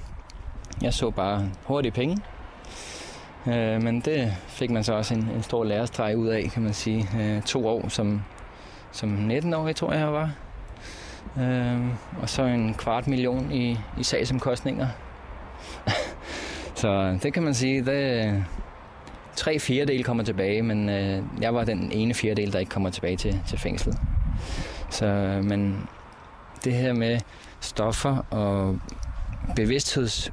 jeg så bare hurtige penge. Øh, men det fik man så også en, en stor lærestreg ud af, kan man sige. Øh, to år som, som 19-årig, tror jeg, jeg var. Øh, og så en kvart million i, i sagsomkostninger. <laughs> så det kan man sige, det, tre fjerdedel kommer tilbage, men øh, jeg var den ene fjerdedel, der ikke kommer tilbage til, til fængslet. Så, øh, men det her med stoffer og bevidstheds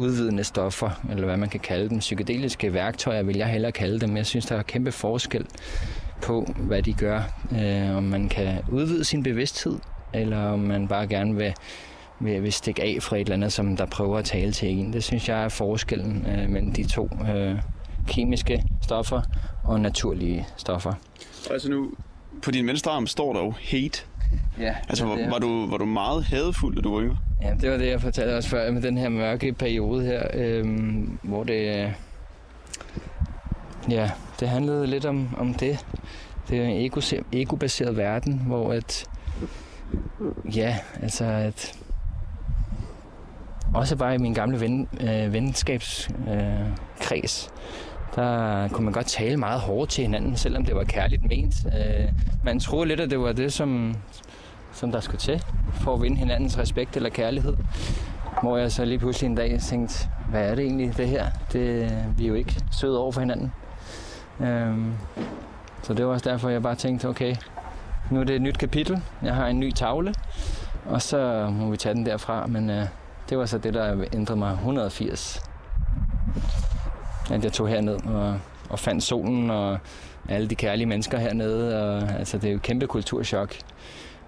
udvidende stoffer, eller hvad man kan kalde dem, psykedeliske værktøjer, vil jeg hellere kalde dem. Jeg synes, der er kæmpe forskel på, hvad de gør. Øh, om man kan udvide sin bevidsthed, eller om man bare gerne vil, vil, vil stikke af fra et eller andet, som der prøver at tale til en. Det synes jeg er forskellen øh, mellem de to øh, kemiske stoffer og naturlige stoffer. Altså nu, på din venstre arm står der jo hate. Ja, Altså, var, var, du, var du meget hadefuld, da du var yngre? Ja, det var det, jeg fortalte også før med den her mørke periode her, øhm, hvor det... øh, Ja, det handlede lidt om, om det. Det er en ego- ego-baseret verden, hvor at... Ja, altså at... Også bare i min gamle ven, øh, venskabskreds, øh, kreds, der kunne man godt tale meget hårdt til hinanden, selvom det var kærligt ment. Øh, man troede lidt, at det var det, som, som der skulle til for at vinde hinandens respekt eller kærlighed. Hvor jeg så lige pludselig en dag tænkte, hvad er det egentlig det her? Det, vi er jo ikke søde over for hinanden. Øhm, så det var også derfor, jeg bare tænkte, okay, nu er det et nyt kapitel. Jeg har en ny tavle, og så må vi tage den derfra. Men øh, det var så det, der ændrede mig 180. At jeg tog herned og, og fandt solen og alle de kærlige mennesker hernede. Og, altså, det er jo et kæmpe kulturschok.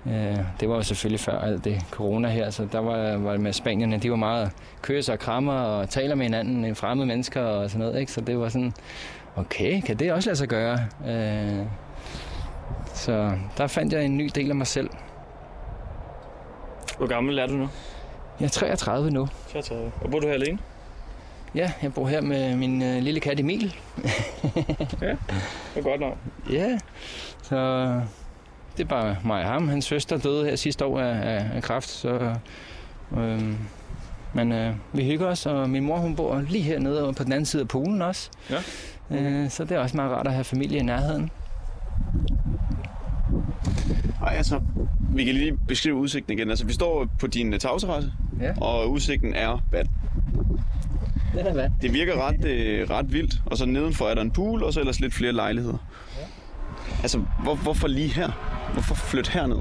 Øh, det var jo selvfølgelig før alt det corona her, så der var, var det med spanierne, de var meget køs og krammer og taler med hinanden, øh, fremmede mennesker og sådan noget, ikke? Så det var sådan, okay, kan det også lade sig gøre? Øh, så der fandt jeg en ny del af mig selv. Hvor gammel er du nu? Jeg er 33 nu. 33. Og bor du her alene? Ja, jeg bor her med min øh, lille kat Emil. Det er godt nok. Ja, så det er bare mig og ham. Hans søster døde her sidste år af, af, af kræft, så... Øhm, men øh, vi hygger os, og min mor hun bor lige hernede og på den anden side af poolen også. Ja. Øh, så det er også meget rart at have familie i nærheden. Nej, altså, vi kan lige beskrive udsigten igen. Altså, vi står på din øh, tagterrasse, Ja. og udsigten er vand. Det virker ret, øh, ret vildt, og så nedenfor er der en pool, og så ellers lidt flere lejligheder. Altså, hvor, hvorfor lige her? Hvorfor flytte herned?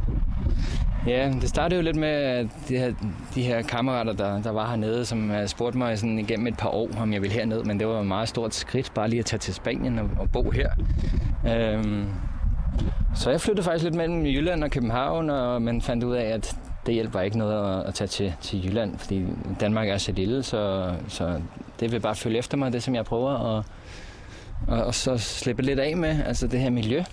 Ja, det startede jo lidt med at de her, de her kammerater, der, der var hernede, som havde spurgt mig sådan igennem et par år, om jeg ville herned, men det var et meget stort skridt bare lige at tage til Spanien og, og bo her. Øhm, så jeg flyttede faktisk lidt mellem Jylland og København, og man fandt ud af, at det hjælper ikke noget at, at tage til, til Jylland, fordi Danmark er så lille, så, så det vil bare følge efter mig, det som jeg prøver, og, og, og så slippe lidt af med, altså det her miljø.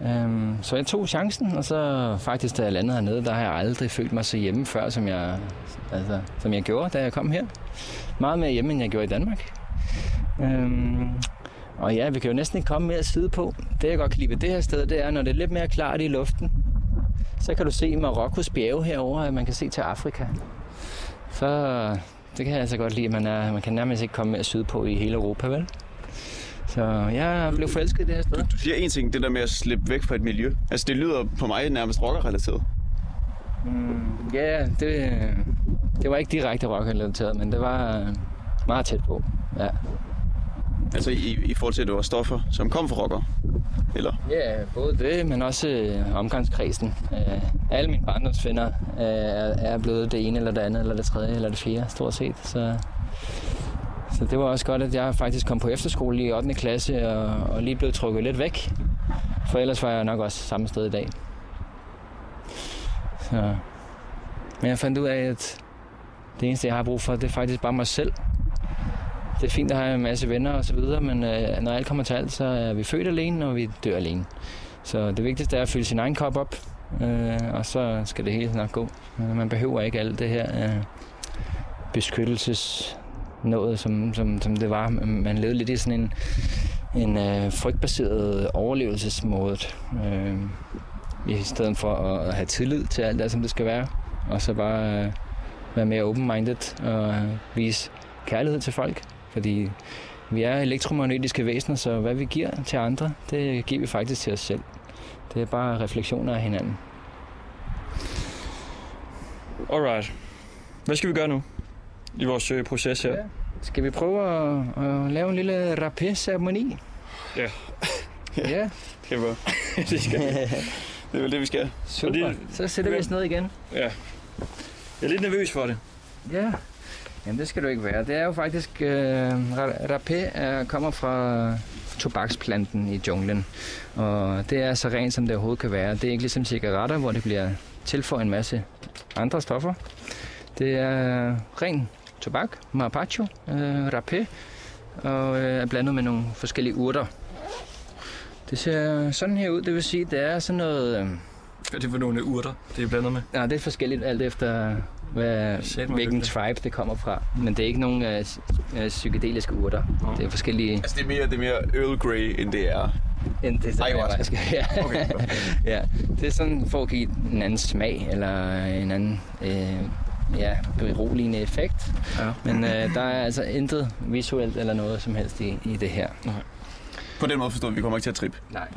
Øhm, så jeg tog chancen, og så faktisk, da jeg landede hernede, der har jeg aldrig følt mig så hjemme før, som jeg, altså, som jeg gjorde, da jeg kom her. Meget mere hjemme, end jeg gjorde i Danmark. Øhm, og ja, vi kan jo næsten ikke komme mere side på. Det jeg godt kan lide ved det her sted, det er, når det er lidt mere klart i luften, så kan du se Marokkos bjerge herover, at man kan se til Afrika. Så det kan jeg altså godt lide, man, er, man kan nærmest ikke komme mere sydpå i hele Europa, vel? Så jeg blev forelsket i det her sted. Du siger en ting, det der med at slippe væk fra et miljø. Altså, det lyder på mig nærmest rockerrelateret. Mm, ja, det, det var ikke direkte rockrelateret, men det var meget tæt på. Ja. Altså i, i forhold til, at det var stoffer, som kom fra rockere? Eller? Ja, både det, men også øh, omgangskredsen. Øh, alle mine barndomsvenner øh, er, er blevet det ene, eller det andet, eller det tredje, eller det fjerde, stort set. Så, så det var også godt, at jeg faktisk kom på efterskole i 8. klasse, og, og lige blev trukket lidt væk. For ellers var jeg nok også samme sted i dag. Så. Men jeg fandt ud af, at det eneste, jeg har brug for, det er faktisk bare mig selv. Det er fint at have en masse venner og så videre, men øh, når alt kommer til alt, så er vi født alene, og vi dør alene. Så det vigtigste er at fylde sin egen kop op, øh, og så skal det hele nok gå. Man behøver ikke alt det her øh, beskyttelses noget, som, som, som det var. Man levede lidt i sådan en, en øh, frygtbaseret overlevelsesmåde, øh, i stedet for at have tillid til alt det, som det skal være, og så bare øh, være mere open-minded og øh, vise kærlighed til folk, fordi vi er elektromagnetiske væsener, så hvad vi giver til andre, det giver vi faktisk til os selv. Det er bare refleksioner af hinanden. Alright. Hvad skal vi gøre nu i vores øh, proces her? Ja. Skal vi prøve at, at lave en lille rapé-ceremoni? Ja. Ja, <laughs> Skal <laughs> vi det skal vi. Det er vel det, vi skal. super. det- Så sætter vi os ned igen. ja. Jeg er lidt nervøs for det. Ja, jamen det skal du ikke være. Det er jo faktisk, øh, ra- rapé er, kommer fra tobaksplanten i junglen. Og det er så rent, som det overhovedet kan være. Det er ikke ligesom cigaretter, hvor det bliver tilføjet en masse andre stoffer. Det er ren tobak, mapacho, øh, rapé, og øh, er blandet med nogle forskellige urter. Det ser sådan her ud, det vil sige, det er sådan noget... Øh, Hvad er det for nogle urter, det er blandet med? Ja, det er forskelligt alt efter, hvad, hvilken hyggeligt. tribe det kommer fra. Men det er ikke nogen uh, uh, psykedeliske urter. Nå. Det er forskellige... Altså, det er mere, det er mere Earl Grey, end det er. End det, Ayahuasca. Ja. Okay, <laughs> ja. Det er sådan for at give en anden smag, eller en anden øh, ja, beroligende effekt. Ja. Men øh, der er altså intet visuelt eller noget som helst i, i det her. På den måde forstået, vi kommer ikke til at trippe. Nej.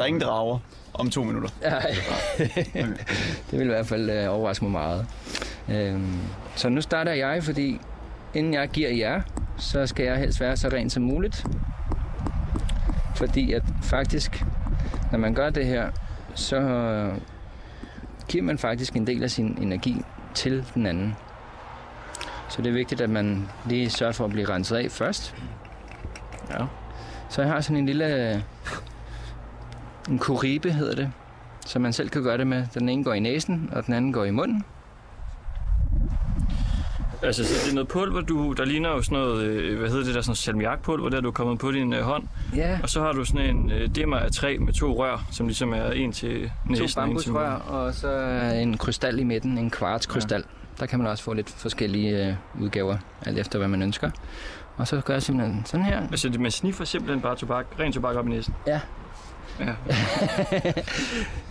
Der er ingen drager om to minutter. Nej. <laughs> det vil i hvert fald øh, overraske mig meget. Øhm, så nu starter jeg, fordi inden jeg giver jer, så skal jeg helst være så ren som muligt. Fordi at faktisk, når man gør det her, så øh, giver man faktisk en del af sin energi til den anden. Så det er vigtigt, at man lige sørger for at blive renset af først. Ja. Så jeg har sådan en lille en kuribe hedder det, så man selv kan gøre det med. Den ene går i næsen, og den anden går i munden. Altså, så det er noget pulver, du, der ligner jo sådan noget, øh, hvad hedder det der, sådan salmiakpulver, der du er kommet på din øh, hånd. Ja, Og så har du sådan en øh, dimmer af træ med to rør, som ligesom er en til næsen to bambusrør, og så en krystal i midten, en kvartskrystal. Der kan man også få lidt forskellige øh, udgaver, alt efter hvad man ønsker. Og så gør jeg simpelthen sådan her. Altså, man sniffer simpelthen bare tobak, ren tobak op i næsen. Ja. Ja.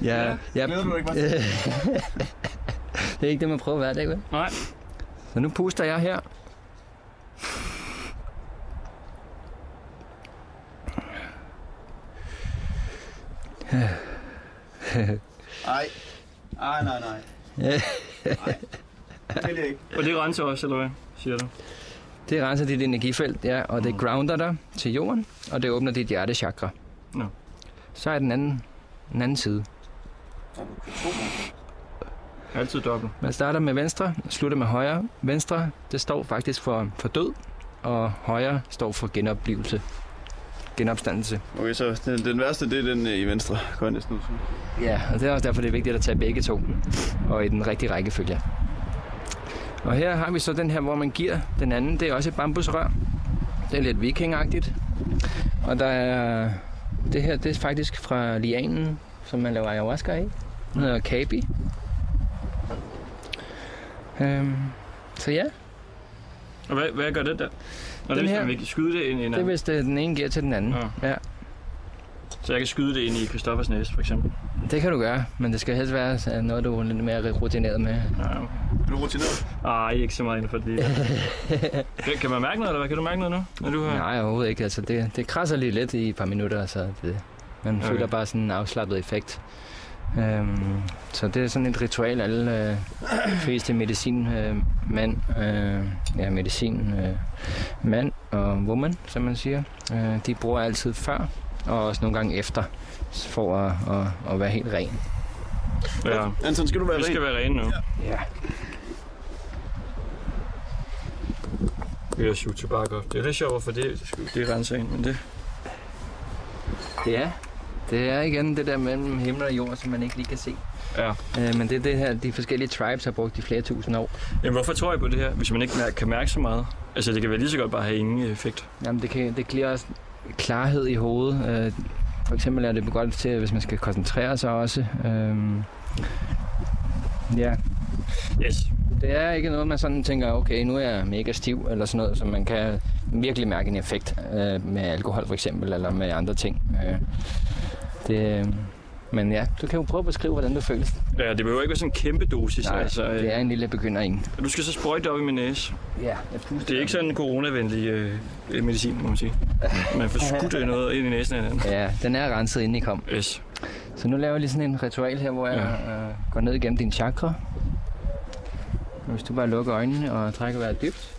<laughs> ja, ja. Glæder du ikke, <laughs> det er ikke det, man prøver hver dag, vel? Nej. Så nu puster jeg her. Nej. Nej, <laughs> nej, nej. Nej. Det ikke. Og det renser også, eller hvad, siger du? Det renser dit energifelt, ja, og det grounder dig til jorden, og det åbner dit hjertechakra. Nå. Så er den anden, den anden side. Altid dobbelt. Man starter med venstre, slutter med højre. Venstre, det står faktisk for, for død, og højre står for genoplevelse. Genopstandelse. Okay, så den, den værste, det er den øh, i venstre, går jeg næsten. Ja, og det er også derfor, det er vigtigt at tage begge to, og i den rigtige rækkefølge. Og her har vi så den her, hvor man giver den anden. Det er også et bambusrør. Det er lidt vikingagtigt. Og der er... Det her, det er faktisk fra lianen, som man laver ayahuasca i. Den hedder kabi. Øhm, så ja, Og hvad, hvad gør det der? Når Den det er, her- man vil skyde det ind i en det er hvis det, den ene giver til den anden. Ja. Ja, Så jeg kan skyde det ind i Christoffers næse, for eksempel. det kan du gøre, men det skal helst være noget, du er lidt mere rutineret med. Ja. Er du rutineret? Ej, ikke så meget inden for det. <laughs> kan, kan man mærke noget, eller hvad? Kan du mærke noget nu? Når du har... Nej, overhovedet ikke. Altså, det, det krasser lige lidt i et par minutter, så det, man Okay. føler bare sådan en afslappet effekt. Øhm, så det er sådan et ritual, alle øh, fleste medicin øh, øh, ja, medicin øh, mand og woman, som man siger, øh, de bruger altid før og også nogle gange efter, for at, at, at være helt ren. Ja. Anton, skal du være Vi skal ren? være rene nu. Ja. Vi har suge tobak op. Det er lidt sjovt, for det, det renser ind, men det... Ja, det er igen det der mellem himmel og jord, som man ikke lige kan se. Ja. Øh, men det er det her, de forskellige tribes har brugt i flere tusind år. Jamen, hvorfor tror jeg på det her, hvis man ikke kan mærke så meget? Altså, det kan være lige så godt bare have ingen effekt. Jamen, det, kan, det giver også klarhed i hovedet. Øh, for eksempel er det godt til, hvis man skal koncentrere sig også. Øhm, ja, Yes. det er ikke noget, man sådan tænker, okay, nu er jeg mega stiv, eller sådan noget, så man kan virkelig mærke en effekt øh, med alkohol for eksempel, eller med andre ting. Øh, det, men ja, du kan jo prøve at beskrive, hvordan du føles. Ja, det behøver ikke være sådan en kæmpe dosis. Nej, altså, øh, det er en lille begynder en. Du skal så sprøjte det op i min næse. Ja, jeg puster. Det er ikke sådan en coronavenlig øh, øh, medicin, må man sige. Man får skudt <laughs> noget ind i næsen af hinanden. Ja, den er renset inden I kom. Yes. Så nu laver jeg lige sådan en ritual her, hvor jeg Ja. øh, går ned igennem din chakra. Hvis du bare lukker øjnene og trækker vejret dybt.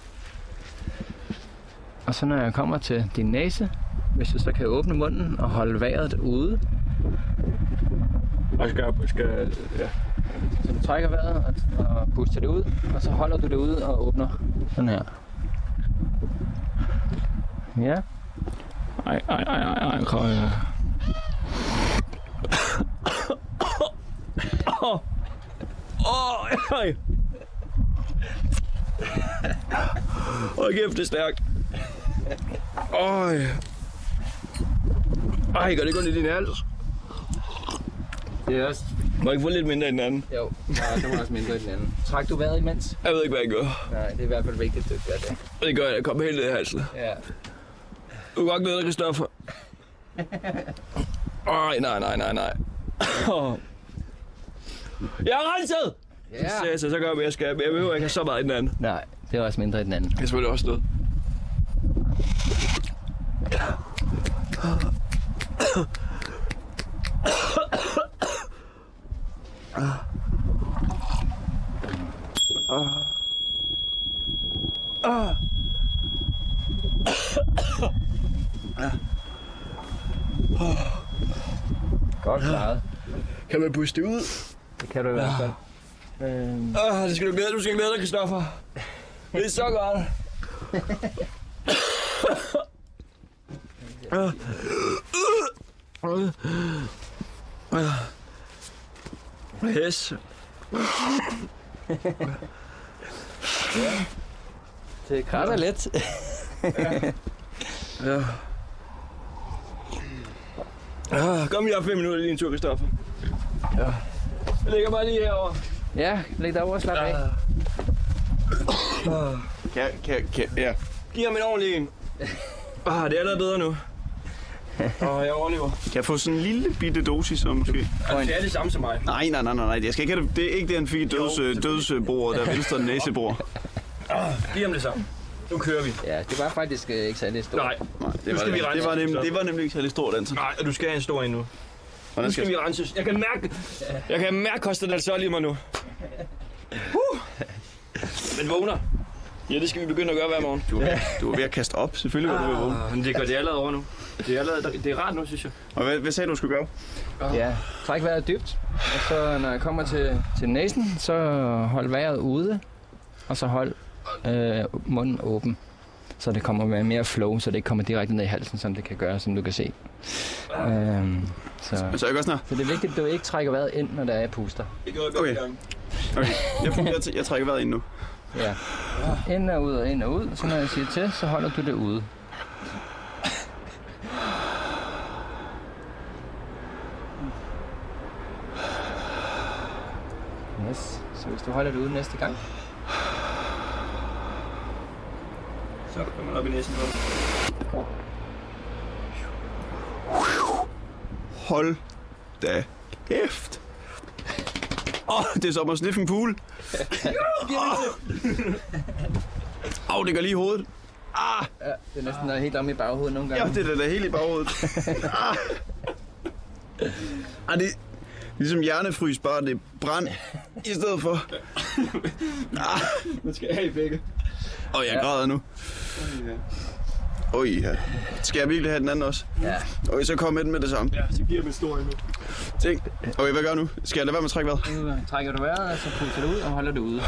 Og så når jeg kommer til din næse, hvis du så kan åbne munden og holde vejret ude. Og skal, skal, ja. Så du trækker vejret og, og puster det ud, og så holder du det ude og åbner sådan her. Ja, Ej, ej, ej, ej, ej, kom, ja. Åh, åh, ej. Hold kæft, det er stærkt. Øj. Ej, gør det kun i din hals? Det er også... Må jeg ikke få lidt mindre end den anden? Jo, det var også mindre i den anden. Træk du vejret imens? Jeg ved ikke, hvad jeg gør. Nej, det er i hvert fald vigtigt, at du gør det. Det gør jeg. Jeg kommer helt ned i halsen. Ja. Du kan godt glæde dig, Christoffer. Ej, nej, nej, nej, nej. Jeg er renset! Ja. Så, så, så gør jeg, jeg skal. Jeg behøver ikke have så meget i den anden. Nej, det er også mindre i den anden. Det er selvfølgelig også noget. Godt klaret. Kan man puste det ud? Det kan du i hvert fald. Øhm, Ah, det skal du glæde, du skal glæde dig, Christoffer. Det er så godt. Yes. det krasser lidt. Ja. Ah, kom lige op fem minutter lige en tur, Christoffer. Ja. Jeg ligger bare lige herovre. ja, læg dig over og slap af. Kan, kan, kan, ja. Giv ham en ordentlig en. Ah, det er allerede bedre nu. <laughs> Åh, oh, jeg overlever. Kan jeg få sådan en lille bitte dosis, så måske? Altså, det er det samme som mig. Nej, nej, nej, nej, nej. Jeg skal ikke have det. Det er ikke det, han fik i døds, dødsbordet, der er venstre næsebord. Giv ham det samme. Nu kører vi. Ja, det var faktisk øh, ikke særlig stort. Nej, Nej, det Nu var, skal vi det, rense det, var nemlig, så. det var nemlig ikke særlig stort, Anton. nej, og du skal have en stor en nu. Hvordan Nu skal vi renses. Jeg kan mærke, jeg kan mærke Costa del Sol i mig nu. Uh. Men vågner. Ja, det skal vi begynde at gøre hver morgen. Du, du var ved at kaste op, selvfølgelig var du ved at vågne. Ah, men det går det allerede over nu. Det er, allerede, det er rart nu, synes jeg. Og hvad, hvad sagde du, du skulle gøre? Ja, træk vejret dybt. Og så når jeg kommer til, til næsen, så hold vejret ude. Og så hold øh, munden åben. Så det kommer med mere flow, så det ikke kommer direkte ned i halsen, som det kan gøre, som du kan se. Øhm, så, Så jeg gør sådan så det er vigtigt, at du ikke trækker vejret ind, når der er puster. Det går Okay. her. Okay, jeg, jeg, jeg, jeg trækker vejret ind nu. Ja. Ind og ud og ind og ud. Så når jeg siger til, så holder du det ude. Yes. Så hvis du holder det ude næste gang. Så kommer man op i næsen på Hold da kæft. Åh, oh, det er som at sniffe en pool. Åh, oh, det gør lige i hovedet. Ah, Ja, det er næsten noget helt om i baghovedet nogle gange. ja, det er da helt i baghovedet. Ah. <laughs> Ah, det ligesom hjernefrys, bare det er brand i stedet for. Ah. Man skal have i begge. Og jeg græder nu. Oj, ja. Skal jeg virkelig have den anden også? Ja. Okay, så kom med den med det samme. Ja, så giver vi stor endnu. Tænk. Okay, hvad gør jeg nu? Skal jeg lade være med at trække vejret? Trækker du vejret, og så puster du ud og holder det ude.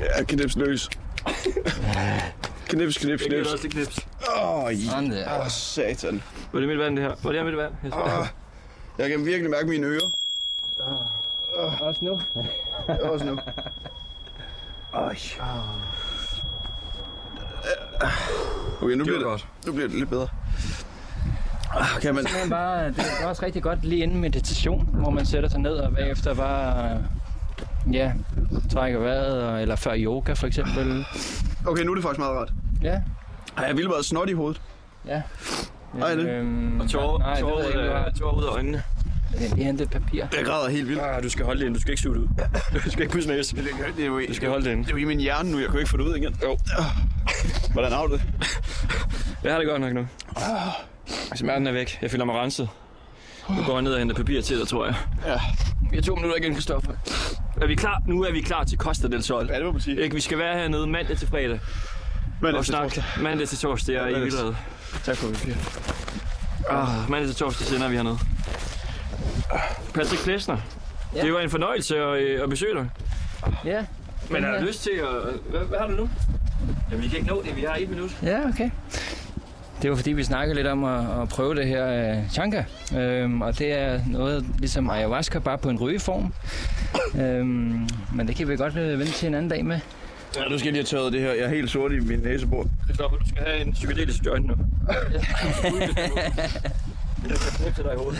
Ja, knips løs. Knips, knips, Jeg knips. dig også det knips. Åh, oh, Sådan der. oh, satan. Var det mit vand, det her? Var det her mit vand? Jeg Oh, jeg kan virkelig mærke mine ører. Også nu. <laughs> Også nu. Oj. Okay, nu bliver, det, godt. nu bliver det lidt bedre. Ah, Kan man... Men bare, det er også rigtig godt lige inden meditation, hvor man sætter sig ned og bagefter bare ja, trækker vejret, eller før yoga for eksempel. Okay, nu er det faktisk meget rart. Ja, Ej, jeg ville bare snot i hovedet. ja. Ej, det- Øhm, Og tårer, nej, ikke, du har. tårer ud af øjnene. Jeg lige hente et papir. Jeg græder helt vildt. Ah, du skal holde det ind. Du skal ikke suge det ud. Du skal ikke pusse næse. Det, det, er jo, Du skal holde det inde. det er jo i min hjerne nu, jeg kan ikke få det ud igen. Jo. Hvordan har du det? Jeg har det godt nok nu. Smerten er væk. Jeg føler mig renset. Nu går jeg ned og henter papir til dig, tror jeg. Ja. Vi har to minutter igen, Kristoffer. Er vi klar? Nu er vi klar til Costa del Sol. Ja, det må man sige. Ikke, vi skal være hernede mandag til fredag. Men og snakke mandag til torsdag. Jeg er i vildrede. Tak for papir. Ah, mandag til torsdag sender vi hernede. Patrick Klesner. Ja. Det var en fornøjelse at, øh, at besøge dig. Ja. Men har du lyst til at... Hvad, hvad har du nu? Jamen, vi kan ikke nå det. Vi har et minut. Ja, okay. Det var fordi, vi snakkede lidt om at, at prøve det her uh, chanka. Øhm, og det er noget ligesom ayahuasca, bare på en rygeform. øhm, men det kan vi godt øh, vente til en anden dag med. Ja, nu skal jeg lige have tørret det her. Jeg er helt sort i min næsebord. Kristoffer, du skal have en psykedelisk joint nu. Jeg kan knipse dig i hovedet.